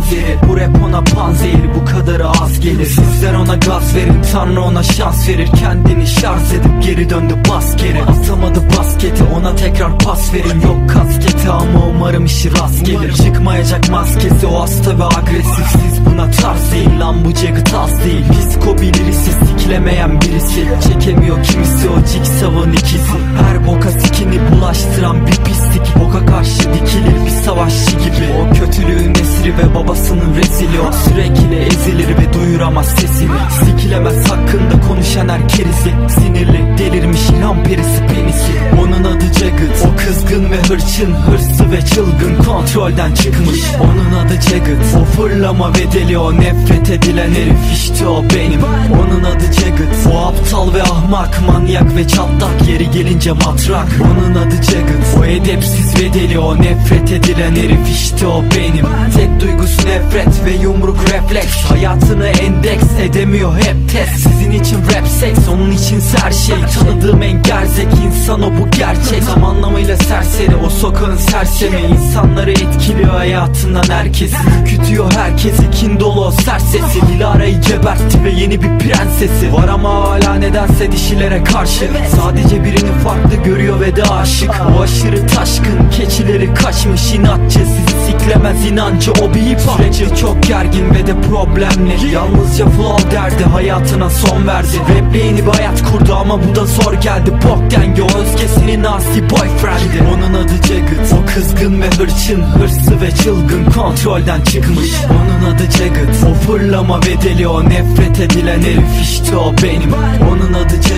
panzeri. Bu rap ona panzehir Bu kadarı az gelir. Sizler ona gaz verin Tanrı ona şans verir. Kendini şarj edip geri döndü bas Atamadı basketi ona tekrar pas verin. Yok kasketi ama umarım işi rast gelir. Çıkmayacak maskesi o hasta ve agresif. Siz buna tarz değil lan bu Jagged az değil. Psiko birisi siklemeyen birisi. Çekemiyor kimisi o Jigsaw'ın ikizi Her boka sikini bulaştıran bir pislik. Boka karşı dikilir bir savaşçı ve babasının rezili O. Sürekli ezilir ve duyuramaz sesini. Sikilemez hakkında konuşan her kerisi Sinirli delirmiş ilham perisi penisi. Onun adı Jagged. O kızgın ve hırçın hırsı ve çılgın Kontrolden çıkmış. Onun adı Jagged. O fırlama ve deli o nefret edilen herif. İşte o benim. Onun adı Jagged. O aptal ve ahmak manyak ve çatlak. Yeri gelince matrak. Onun adı Jagged Deli o nefret edilen herif işte o benim. Tek duygusu nefret ve yumruk refleks. Hayatını endeks edemiyor hep test. Sizin için rap seks onun için her şey. Tanıdığım en gerzek insan o bu gerçek. Tam anlamıyla serseri o sokağın sersemi. İnsanları etkiliyor hayatından herkesi Ürkütüyor herkesi kin dolu o sert sesi Dilara'yı gebertti ve yeni bir prensesi. Var ama hala nedense dişilere karşı. Sadece birini farklı görüyor ve de aşık. O aşırı taşkın keçileri kaçmış inatçı. Sizi siklemez inancı o bir hip Süreci çok gergin ve de problemli. Yalnızca flow derdi hayatına son verdi. Raple yeni bir hayat kurdu ama bu da zor geldi. Bok dengi o özgesinin asi boyfriend'i Onun adı Jagged. O kızgın ve hırçın hırsı ve çılgın kontrolden çıkmış. Onun adı Jagged. O fırlama ve deli o nefret edilen herif işte o benim. Onun adı Jagged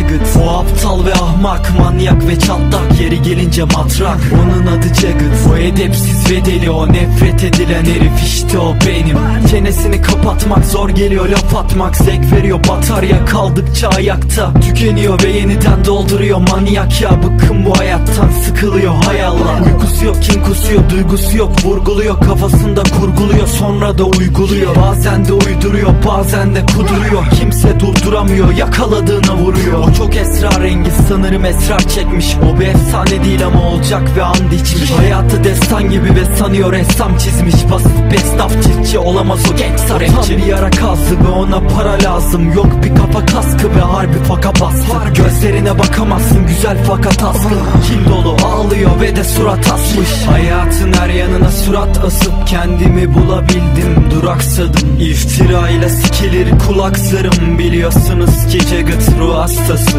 ahmak manyak ve çatlak. Yeri gelince matrak. Onun adı Jagged. O edepsiz ve deli. O nefret edilen herif işte o benim. Çenesini kapatmak zor geliyor. Laf atmak Zevk veriyor. Batarya kaldıkça ayakta Tükeniyor ve yeniden dolduruyor. Manyak ya Bıkkın bu hayattan sıkılıyor. Hay Allah. Uykusu yok kim kusuyor duygusu yok. Vurguluyor kafasında kurguluyor. Sonra da uyguluyor. Bazen de uyduruyor bazen de kuduruyor. Kimse durduramıyor yakaladığına vuruyor. O çok esrarengiz sanırım esrar çekmiş. O bir efsane değil ama olacak ve and içmiş. Hayatı destan gibi ve sanıyor ressam çizmiş. Basit bestaf çiftçi olamaz o gangsta rapçi Tam bir yara kazdı ve ona para lazım. Yok bir kafa kaskı ve harbi faka bastı. Gözlerine bakamazsın güzel fakat askın Kin dolu ağlıyor ve de surat asmış. Hayatın her yanına surat asıp kendimi bulabildim. Duraksadım. İftira ile sikilir kulak zarım Biliyorsunuz ki Jagged ruh hastası.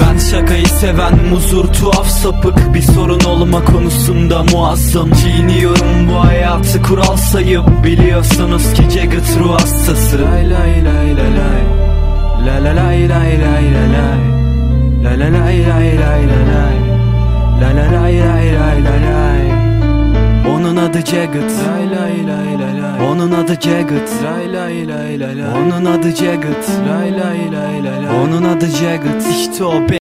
Ben şakayı seven muzur tuhaf sapık. Bir sorun olma konusunda muazzam. Çiğniyorum bu hayatı kural sayıp. Biliyorsunuz ki Jagged ruh hastası. Lay lay lay lay lay. La la lay lay lay lay lay. La la lay lay lay La la lay lay lay lay lay onun adı Jagged Lay lay lay lay lay Onun adı Jagged Lay lay lay lay lay Onun adı Jagged Lay lay lay lay lay Onun adı Jagged İşte o be